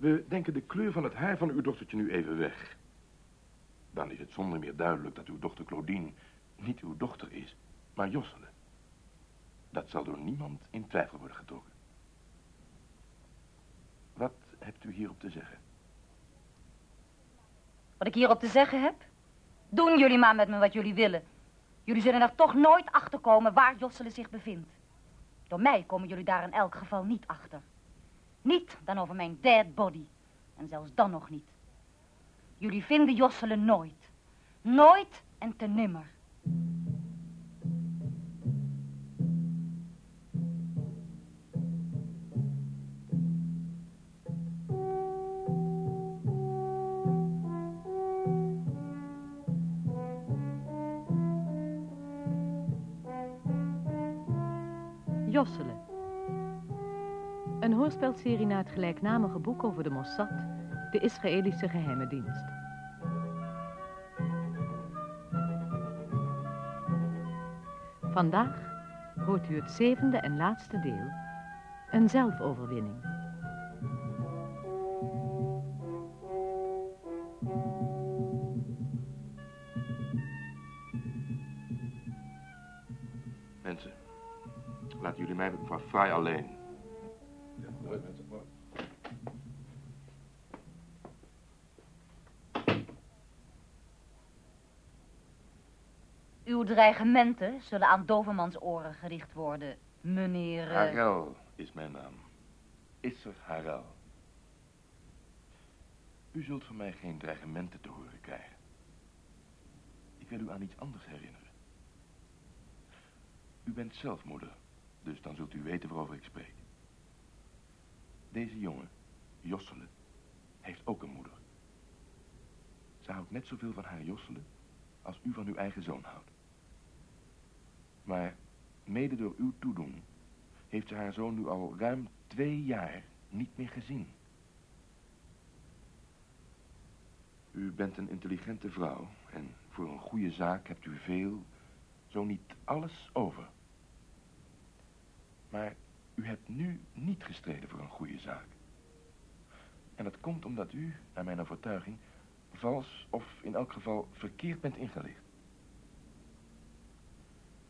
We denken de kleur van het haar van uw dochtertje nu even weg. Dan is het zonder meer duidelijk dat uw dochter Claudine niet uw dochter is, maar Jossele. Dat zal door niemand in twijfel worden getrokken. Wat hebt u hierop te zeggen? Wat ik hierop te zeggen heb? Doen jullie maar met me wat jullie willen. Jullie zullen er toch nooit achter komen waar Jossele zich bevindt. Door mij komen jullie daar in elk geval niet achter. Niet dan over mijn dead body. En zelfs dan nog niet. Jullie vinden Jossele nooit. Nooit en te nimmer. Josselen. Een hoorspelserie naar het gelijknamige boek over de Mossad, de Israëlische geheime dienst. Vandaag hoort u het zevende en laatste deel, een zelfoverwinning. Mensen, laten jullie mij met mevrouw alleen. Ja, nooit mensen. Uw dreigementen zullen aan Dovermans oren gericht worden, meneer... eh, Harel is mijn naam. Isser Harel. U zult van mij geen dreigementen te horen krijgen. Ik wil u aan iets anders herinneren. U bent zelf moeder, dus dan zult u weten waarover ik spreek. Deze jongen, Jossele, heeft ook een moeder. Ze houdt net zoveel van haar Jossele als u van uw eigen zoon houdt. Maar mede door uw toedoen heeft ze haar zoon nu al ruim twee jaar niet meer gezien. U bent een intelligente vrouw en voor een goede zaak hebt u veel, zo niet alles over. Maar u hebt nu niet gestreden voor een goede zaak. En dat komt omdat u, naar mijn overtuiging, vals of in elk geval verkeerd bent ingelicht.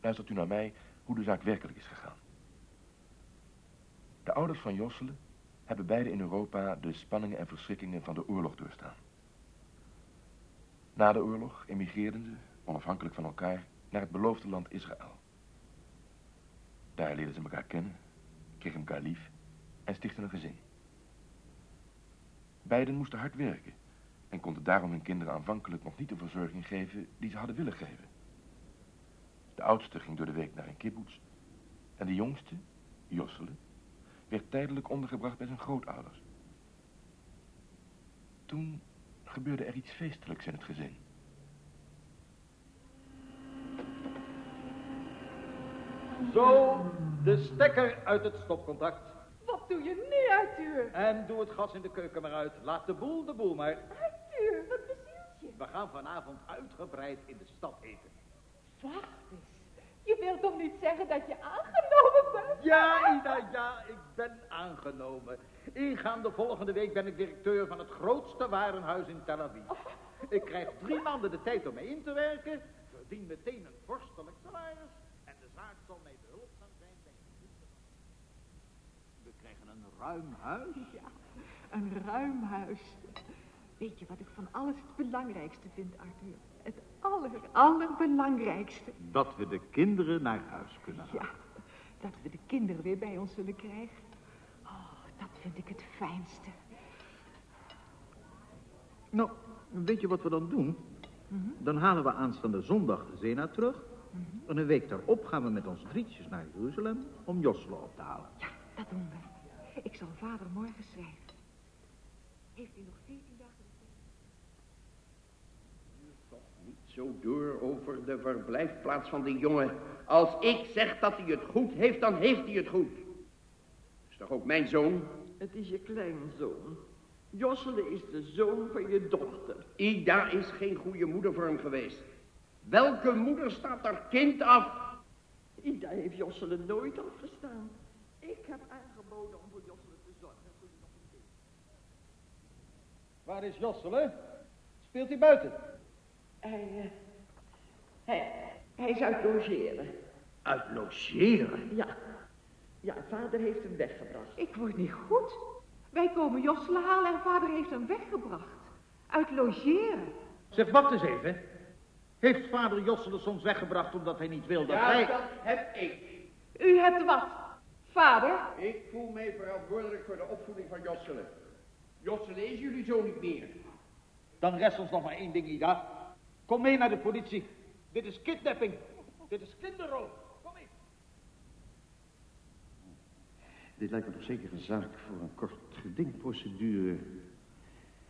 Luistert u naar mij hoe de zaak werkelijk is gegaan. De ouders van Jossele hebben beide in Europa de spanningen en verschrikkingen van de oorlog doorstaan. Na de oorlog emigreerden ze, onafhankelijk van elkaar, naar het beloofde land Israël. Daar leerden ze elkaar kennen, kregen elkaar lief en stichtten een gezin. Beiden moesten hard werken en konden daarom hun kinderen aanvankelijk nog niet de verzorging geven die ze hadden willen geven. De oudste ging door de week naar een kibbutz en de jongste, Jossele, werd tijdelijk ondergebracht bij zijn grootouders. Toen gebeurde er iets feestelijks in het gezin. Zo, de stekker uit het stopcontact. Wat doe je nu, Arthur? En doe het gas in de keuken maar uit. Laat de boel de boel maar. Arthur, wat bezielt je? We gaan vanavond uitgebreid in de stad eten. Wacht eens. Je wilt toch niet zeggen dat je aangenomen bent? Ja, Ida, ja, ik ben aangenomen. Ingaande volgende week ben ik directeur van het grootste warenhuis in Tel Aviv. Ik krijg drie maanden de tijd om mee in te werken, verdien meteen een vorstelijk salaris en de zaak zal mij behulpzaam zijn bij We krijgen een ruim huis. Ja, een ruim huis. Weet je wat ik van alles het belangrijkste vind, Arthur? Het aller, allerbelangrijkste. Dat we de kinderen naar huis kunnen halen. Ja, dat we de kinderen weer bij ons zullen krijgen. Oh, dat vind ik het fijnste. Nou, weet je wat we dan doen? Dan halen we aanstaande zondag Zena terug. En een week daarop gaan we met ons drietjes naar Jeruzalem om Josselo op te halen. Ja, dat doen we. Ik zal vader morgen schrijven. Heeft hij nog veertien dagen de tijd? Niet zo door over de verblijfplaats van die jongen. Als ik zeg dat hij het goed heeft, dan heeft hij het goed. Is toch ook mijn zoon? Het is je kleinzoon. Jossele is de zoon van je dochter. Ida is geen goede moeder voor hem geweest. Welke moeder staat haar kind af? Ida heeft Jossele nooit afgestaan. Ik heb aangeboden om voor Jossele te zorgen. toen hij nog een kind Waar is Jossele? Speelt hij buiten? Hij, eh, hij, hij is uit logeren. Uit logeren? Ja. Ja, vader heeft hem weggebracht. Ik word niet goed. Wij komen Josselen halen en vader heeft hem weggebracht. Uit logeren. Zeg, wacht eens even. Heeft vader Jossele soms weggebracht omdat hij niet wil dat Ja, hij... dat heb ik. U hebt wat? Vader? Ik voel mij verantwoordelijk voor de opvoeding van Jossele. Jossele is jullie zo niet meer. Dan rest ons nog maar één ding, Ida. Kom mee naar de politie. Dit is kidnapping. Dit is kinderroof. Kom mee. Dit lijkt me toch zeker een zaak voor een kort gedingprocedure.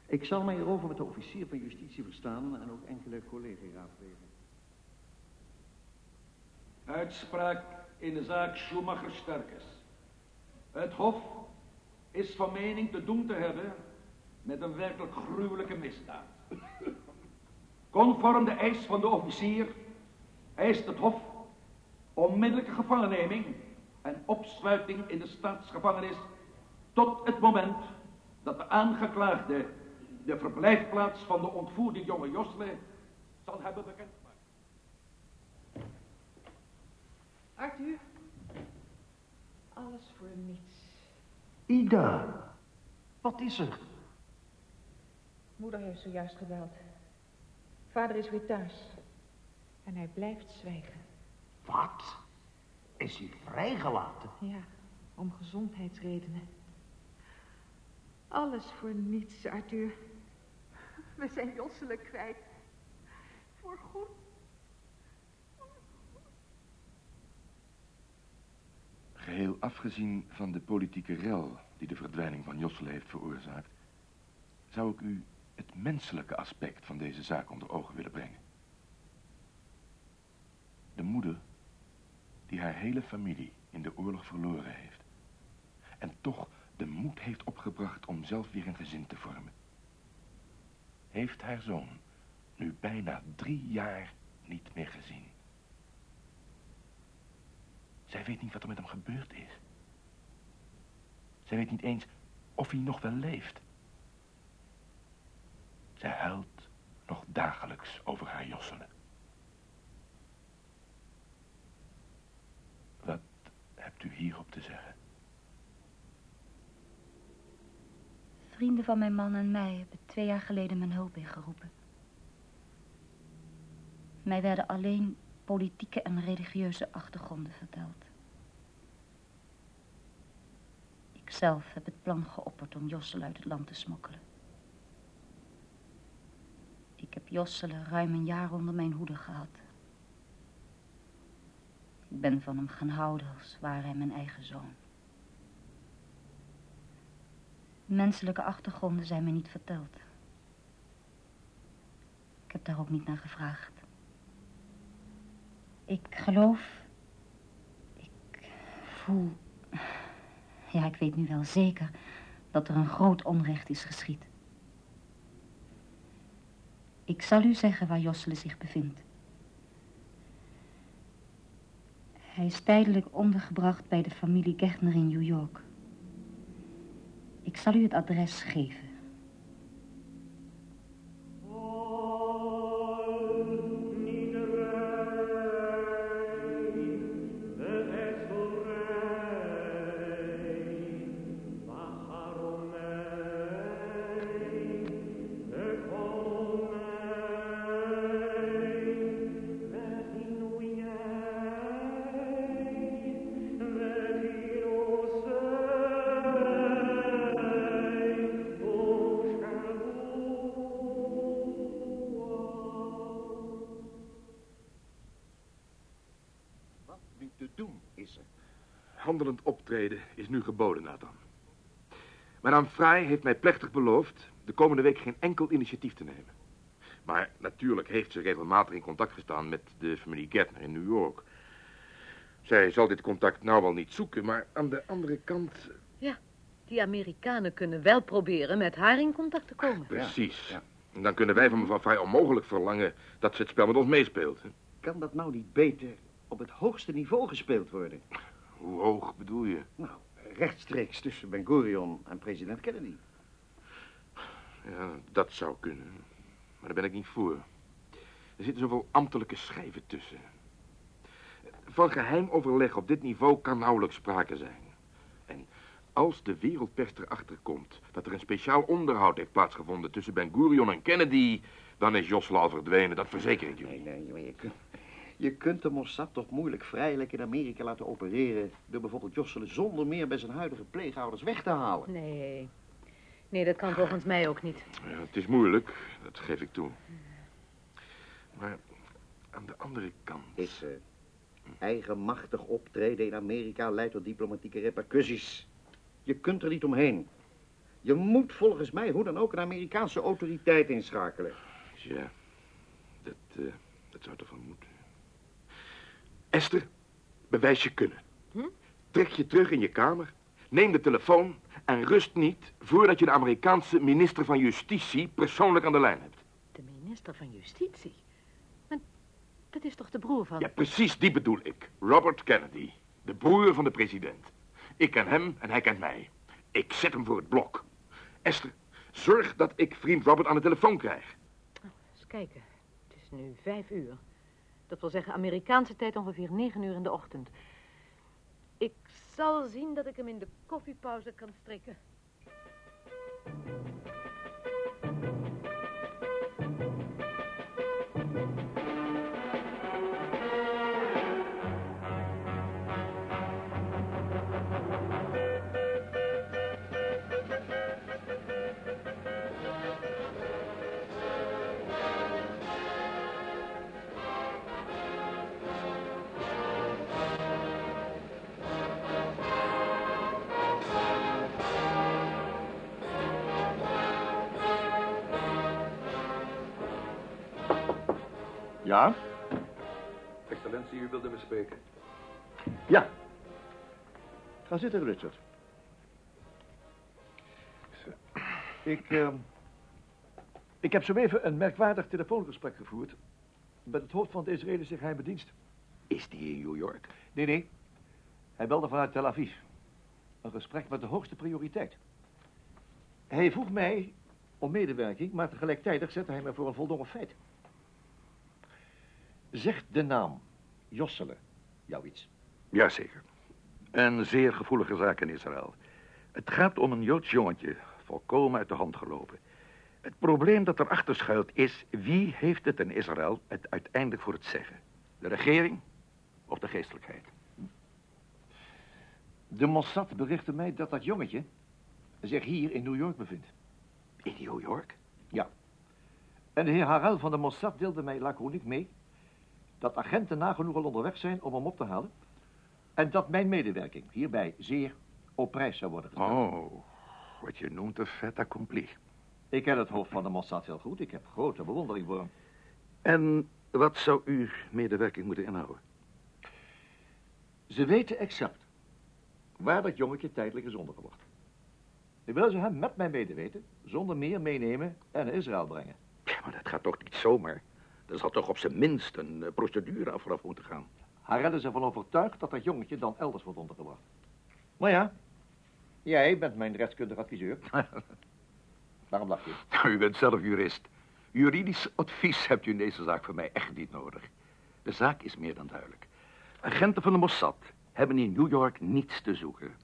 Ik zal mij erover met de officier van justitie verstaan en ook enkele collega's raadplegen. Uitspraak in de zaak Schumacher-Sterkes. Het Hof is van mening te doen te hebben met een werkelijk gruwelijke misdaad. Conform de eis van de officier eist het Hof onmiddellijke gevangenneming en opsluiting in de staatsgevangenis tot het moment dat de aangeklaagde de verblijfplaats van de ontvoerde jonge Josle zal hebben bekendgemaakt. Arthur? Alles voor niets. Ida, wat is er? Moeder heeft zojuist gebeld. Vader is weer thuis. En hij blijft zwijgen. Wat? Is hij vrijgelaten? Ja, om gezondheidsredenen. Alles voor niets, Arthur. We zijn Josselen kwijt. Voor Geheel afgezien van de politieke rel die de verdwijning van Jossele heeft veroorzaakt, zou ik u het menselijke aspect van deze zaak onder ogen willen brengen. De moeder die haar hele familie in de oorlog verloren heeft en toch de moed heeft opgebracht om zelf weer een gezin te vormen, heeft haar zoon nu bijna drie jaar niet meer gezien. Zij weet niet wat er met hem gebeurd is. Zij weet niet eens of hij nog wel leeft. Zij huilt nog dagelijks over haar Josselen. Wat hebt u hierop te zeggen? Vrienden van mijn man en mij hebben twee jaar geleden mijn hulp ingeroepen. Mij werden alleen politieke en religieuze achtergronden verteld. Ikzelf heb het plan geopperd om Jossel uit het land te smokkelen. Ik heb Josselen ruim een jaar onder mijn hoede gehad. Ik ben van hem gaan houden als ware hij mijn eigen zoon. Menselijke achtergronden zijn mij niet verteld. Ik heb daar ook niet naar gevraagd. Ik geloof... Ik voel... Ja, ik weet nu wel zeker dat er een groot onrecht is geschied. Ik zal u zeggen waar Jossele zich bevindt. Hij is tijdelijk ondergebracht bij de familie Gertner in New York. Ik zal u het adres geven. Handelend optreden is nu geboden, Nathan. Madame Frey heeft mij plechtig beloofd de komende week geen enkel initiatief te nemen. Maar natuurlijk heeft ze regelmatig in contact gestaan met de familie Gertner in New York. Zij zal dit contact nou wel niet zoeken, maar aan de andere kant... Die Amerikanen kunnen wel proberen met haar in contact te komen. Precies. ja. En dan kunnen wij van mevrouw Frey onmogelijk verlangen dat ze het spel met ons meespeelt. hè. Kan dat nou niet beter op het hoogste niveau gespeeld worden? Hoe hoog bedoel je? Nou, rechtstreeks tussen Ben Gurion en president Kennedy. Ja, dat zou kunnen. Maar daar ben ik niet voor. Er zitten zoveel ambtelijke schijven tussen. Van geheim overleg op dit niveau kan nauwelijks sprake zijn. En als de wereldpers erachter komt dat er een speciaal onderhoud heeft plaatsgevonden tussen Ben Gurion en Kennedy, dan is Josla al verdwenen, dat verzeker ik jullie. Nee, nee, maar je kunt, je kunt de Mossad toch moeilijk vrijelijk in Amerika laten opereren... door bijvoorbeeld Josselen zonder meer bij zijn huidige pleegouders weg te halen. Nee. Nee, dat kan volgens mij ook niet. Ja, het is moeilijk, dat geef ik toe. Maar aan de andere kant... Is uh, eigenmachtig optreden in Amerika leidt tot diplomatieke repercussies. Je kunt er niet omheen. Je moet volgens mij hoe dan ook een Amerikaanse autoriteit inschakelen. Ja, dat, uh, dat zou toch wel moeten. Esther, bewijs je kunnen. Hm? Trek je terug in je kamer, neem de telefoon en rust niet voordat je de Amerikaanse minister van Justitie persoonlijk aan de lijn hebt. De minister van Justitie? Maar dat is toch de broer van... Ja, precies die bedoel ik. Robert Kennedy, de broer van de president. Ik ken hem en hij kent mij. Ik zet hem voor het blok. Esther, zorg dat ik vriend Robert aan de telefoon krijg. Oh, eens kijken. Het is nu vijf uur. Dat wil zeggen Amerikaanse tijd ongeveer negen uur in de ochtend. Ik zal zien dat ik hem in de koffiepauze kan strikken. Ja? Excellentie, u wilde me spreken. Ja. Ga zitten, Richard. Ik, uh, ik heb zo even een merkwaardig telefoongesprek gevoerd... met het hoofd van de Israëlische geheime dienst. Is die in New York? Nee, nee. Hij belde vanuit Tel Aviv. Een gesprek met de hoogste prioriteit. Hij vroeg mij om medewerking, maar tegelijkertijd zette hij me voor een voldongen feit. Zegt de naam Jossele jou iets? Jazeker. Een zeer gevoelige zaak in Israël. Het gaat om een Joods jongetje, volkomen uit de hand gelopen. Het probleem dat erachter schuilt is... wie heeft het in Israël het uiteindelijk voor het zeggen? De regering of de geestelijkheid? De Mossad berichtte mij dat dat jongetje zich hier in New York bevindt. In New York? Ja. En de heer Harel van de Mossad deelde mij laconiek mee... dat agenten nagenoeg al onderweg zijn om hem op te halen... en dat mijn medewerking hierbij zeer op prijs zou worden gesteld. Oh, wat je noemt een fait accompli. Ik ken het hoofd van de Mossad heel goed. Ik heb grote bewondering voor hem. En wat zou uw medewerking moeten inhouden? Ze weten exact waar dat jongetje tijdelijk is ondergebracht. Ik wil ze hem met mijn medeweten, zonder meer meenemen en naar Israël brengen. Ja, maar dat gaat toch niet zomaar? Er zal toch op zijn minst een uh, procedure af vooraf moeten gaan. Harel is ervan overtuigd dat dat jongetje dan elders wordt ondergebracht. Maar ja, jij bent mijn rechtskundig adviseur. Waarom lach je? Nou, u bent zelf jurist. Juridisch advies hebt u in deze zaak van mij echt niet nodig. De zaak is meer dan duidelijk. Agenten van de Mossad hebben in New York niets te zoeken.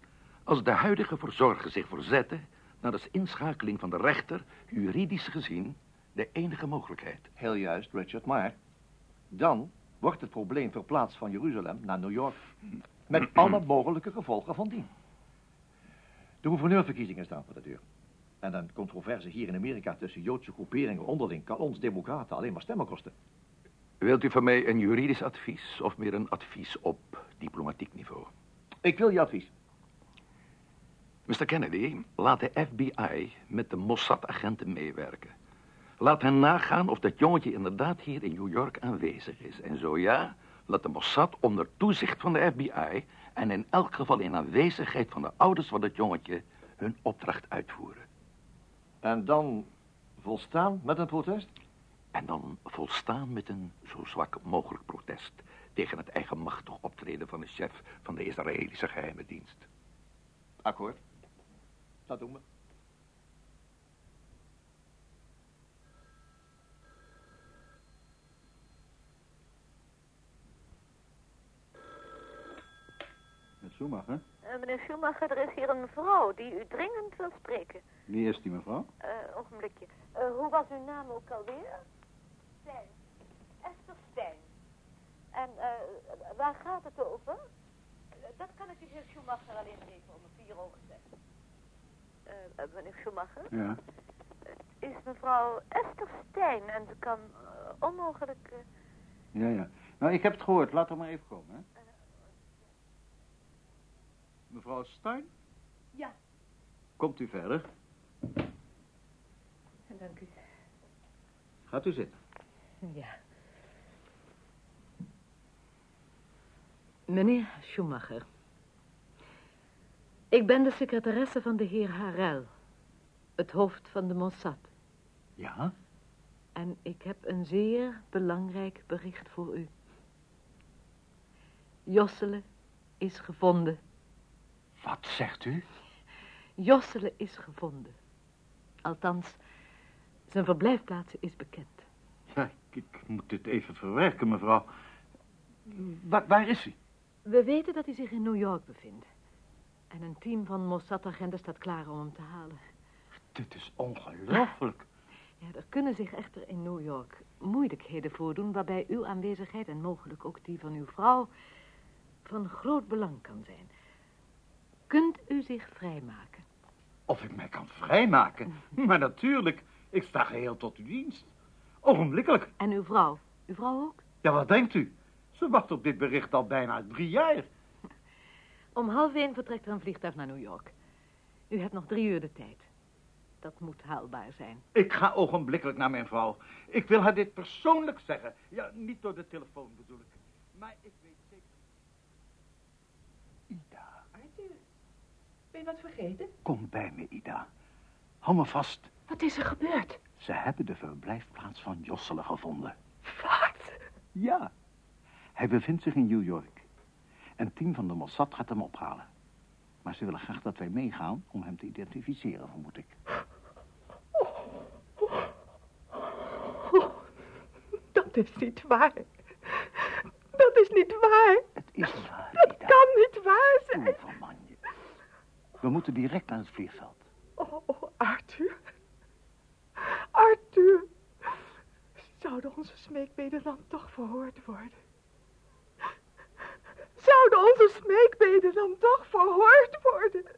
Als de huidige verzorger zich verzetten, dan is inschakeling van de rechter, juridisch gezien, de enige mogelijkheid. Heel juist, Richard, maar dan wordt het probleem verplaatst van Jeruzalem naar New York. Met alle mogelijke gevolgen van dien. De gouverneurverkiezingen staan voor de deur. En een controverse hier in Amerika tussen Joodse groeperingen onderling kan ons democraten alleen maar stemmen kosten. Wilt u van mij een juridisch advies of meer een advies op diplomatiek niveau? Ik wil je advies. Mr. Kennedy, laat de FBI met de Mossad-agenten meewerken. Laat hen nagaan of dat jongetje inderdaad hier in New York aanwezig is. En zo ja, laat de Mossad onder toezicht van de FBI... en in elk geval in aanwezigheid van de ouders van dat jongetje... hun opdracht uitvoeren. En dan volstaan met een protest? En dan volstaan met een zo zwak mogelijk protest... tegen het eigenmachtig optreden van de chef van de Israëlische geheime dienst. Akkoord. Dat doen we. Schumacher. Eh, meneer Schumacher, er is hier een mevrouw die u dringend wil spreken. Wie is die mevrouw? Eh, ogenblikje. Eh, hoe was uw naam ook alweer? Stijn. Esther Stijn. En eh, waar gaat het over? Dat kan ik de heer Schumacher alleen geven om een vier ogen zes. Eh, eh, meneer Schumacher? Ja. is mevrouw Esther Stijn en ze kan onmogelijk... eh, Ja, ja. Nou, ik heb het gehoord. Laat er maar even komen, hè. Mevrouw Stein, Ja, komt u verder. dank u. Gaat u zitten. Ja. Meneer Schumacher. Ik ben de secretaresse van de heer Harel. Het hoofd van de Mossad. Ja? En ik heb een zeer belangrijk bericht voor u. Jossele is gevonden. Wat zegt u? Jossele is gevonden. Althans, zijn verblijfplaats is bekend. Ja, ik, ik moet dit even verwerken, mevrouw. Waar, waar is hij? We weten dat hij zich in New York bevindt. En een team van Mossad-agenten staat klaar om hem te halen. Dit is ongelooflijk. Ja, er kunnen zich echter in New York moeilijkheden voordoen... waarbij uw aanwezigheid en mogelijk ook die van uw vrouw... van groot belang kan zijn. Kunt u zich vrijmaken? Of ik mij kan vrijmaken? Maar natuurlijk, ik sta geheel tot uw dienst. Ogenblikkelijk. En uw vrouw? Uw vrouw ook? Ja, wat denkt u? Ze wacht op dit bericht al bijna drie jaar. Om half één vertrekt er een vliegtuig naar New York. U hebt nog drie uur de tijd. Dat moet haalbaar zijn. Ik ga ogenblikkelijk naar mijn vrouw. Ik wil haar dit persoonlijk zeggen. Ja, niet door de telefoon bedoel ik. Maar ik weet zeker... Ida, Arthur, ben je wat vergeten? kom bij me, Ida. Hou me vast. Wat is er gebeurd? Ze hebben de verblijfplaats van Josselen gevonden. Wat? Ja. Hij bevindt zich in New York. Een team van de Mossad gaat hem ophalen. Maar ze willen graag dat wij meegaan om hem te identificeren, vermoed ik. Dat is niet waar. Dat is niet waar. Het is waar, Dat kan niet waar zijn. We moeten direct naar het vliegveld. Oh, oh, Arthur. Arthur. Zouden onze smeekbeden dan toch verhoord worden? Zouden onze smeekbeden dan toch verhoord worden?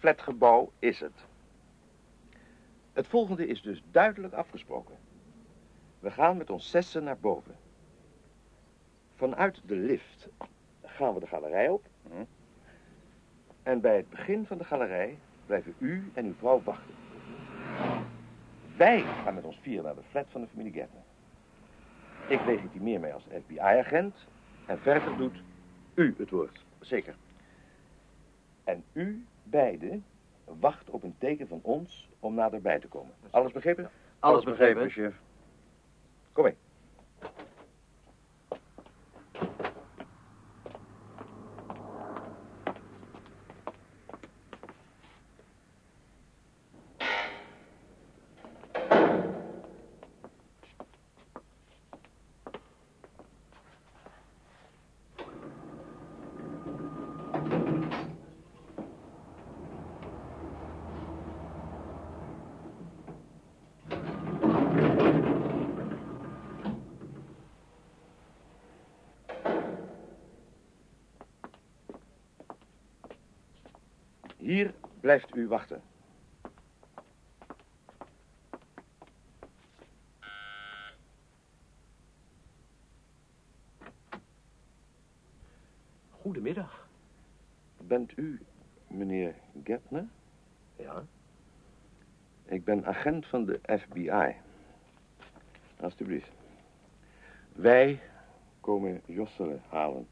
Flatgebouw is het. Het volgende is dus duidelijk afgesproken. We gaan met ons zessen naar boven. Vanuit de lift gaan we de galerij op. En bij het begin van de galerij blijven u en uw vrouw wachten. Wij gaan met ons vier naar de flat van de familie Gertner. Ik legitimeer mij als FBI-agent en verder doet u het woord. Zeker. En u beiden wacht op een teken van ons om naderbij te komen. Alles begrepen? Alles begrepen, chef. Kom mee. Hier blijft u wachten. Goedemiddag. Bent u meneer Gertner? Ja? Ik ben agent van de FBI. Alsjeblieft. Wij komen Jossele halen.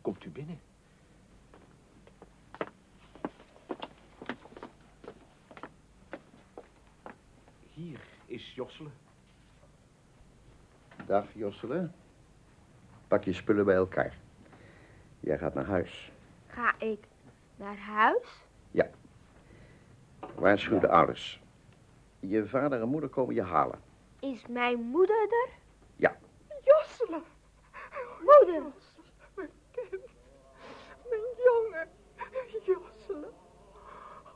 Komt u binnen. Hier is Jossele. Dag, Jossele. Pak je spullen bij elkaar. Jij gaat naar huis. Ga ik naar huis? Ja. Waarschuw de ouders. Je vader en moeder komen je halen. Is mijn moeder er? Ja. Josselen. Moeder. Mijn kind. Mijn jongen. Josselen.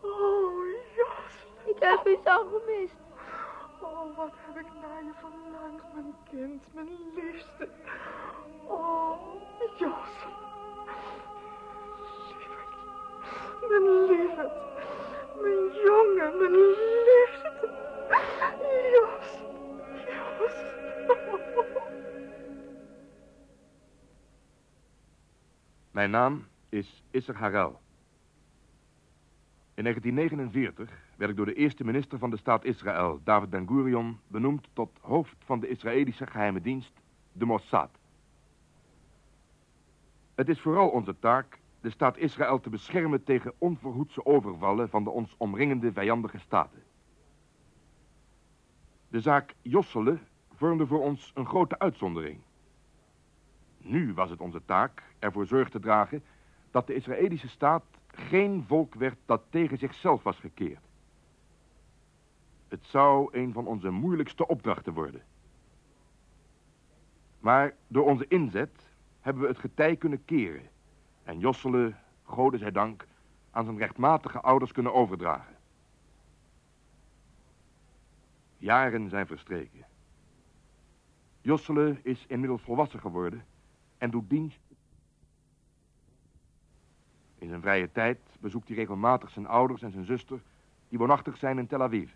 Oh, Josselen. Ik heb u zo gemist. Oh, wat heb ik naar je verlangd, mijn kind, mijn liefste. Oh, Josselen. Lieverd. Mijn lieverd. Mijn jongen, mijn liefste. Jos. Jos. Mijn naam is Isser Harel. In 1949 werd door de eerste minister van de staat Israël, David Ben-Gurion, benoemd tot hoofd van de Israëlische geheime dienst, de Mossad. Het is vooral onze taak de staat Israël te beschermen tegen onverhoedse overvallen van de ons omringende vijandige staten. De zaak Jossele vormde voor ons een grote uitzondering. Nu was het onze taak ervoor zorg te dragen dat de Israëlische staat geen volk werd dat tegen zichzelf was gekeerd. Het zou een van onze moeilijkste opdrachten worden. Maar door onze inzet hebben we het getij kunnen keren en Jossele, gode zij dank, aan zijn rechtmatige ouders kunnen overdragen. Jaren zijn verstreken. Jossele is inmiddels volwassen geworden en doet dienst. In zijn vrije tijd bezoekt hij regelmatig zijn ouders en zijn zuster, die woonachtig zijn in Tel Aviv.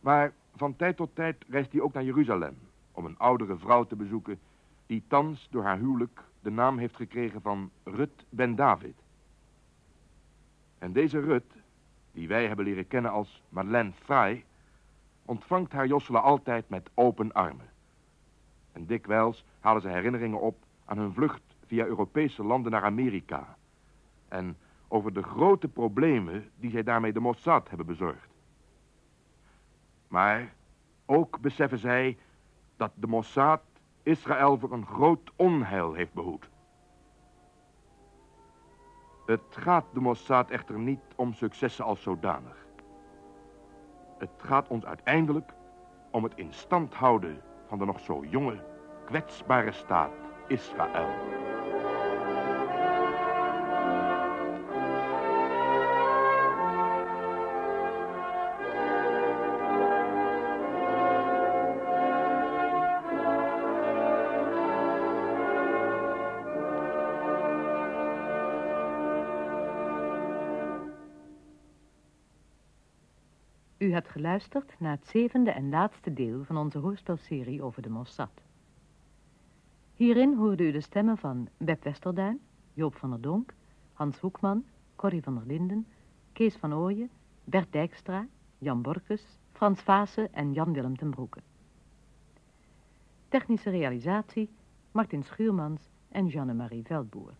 Maar van tijd tot tijd reist hij ook naar Jeruzalem om een oudere vrouw te bezoeken die thans door haar huwelijk de naam heeft gekregen van Rut Ben David. En deze Rut, die wij hebben leren kennen als Madeleine Frey, ontvangt haar Jossele altijd met open armen. En dikwijls halen ze herinneringen op aan hun vlucht via Europese landen naar Amerika. En over de grote problemen die zij daarmee de Mossad hebben bezorgd. Maar ook beseffen zij dat de Mossad Israël voor een groot onheil heeft behoed. Het gaat de Mossad echter niet om successen als zodanig. Het gaat ons uiteindelijk om het in stand houden van de nog zo jonge, kwetsbare staat Israël. U hebt geluisterd naar het zevende en laatste deel van onze hoorspelserie over de Mossad. Hierin hoorde u de stemmen van Beb Westerduin, Joop van der Donk, Hans Hoekman, Corrie van der Linden, Kees van Ooyen, Bert Dijkstra, Jan Borkus, Frans Vaassen en Jan-Willem ten Broeke. Technische realisatie Martin Schuurmans en Jeanne-Marie Veldboer.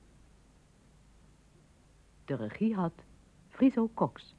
De regie had Friso Cox.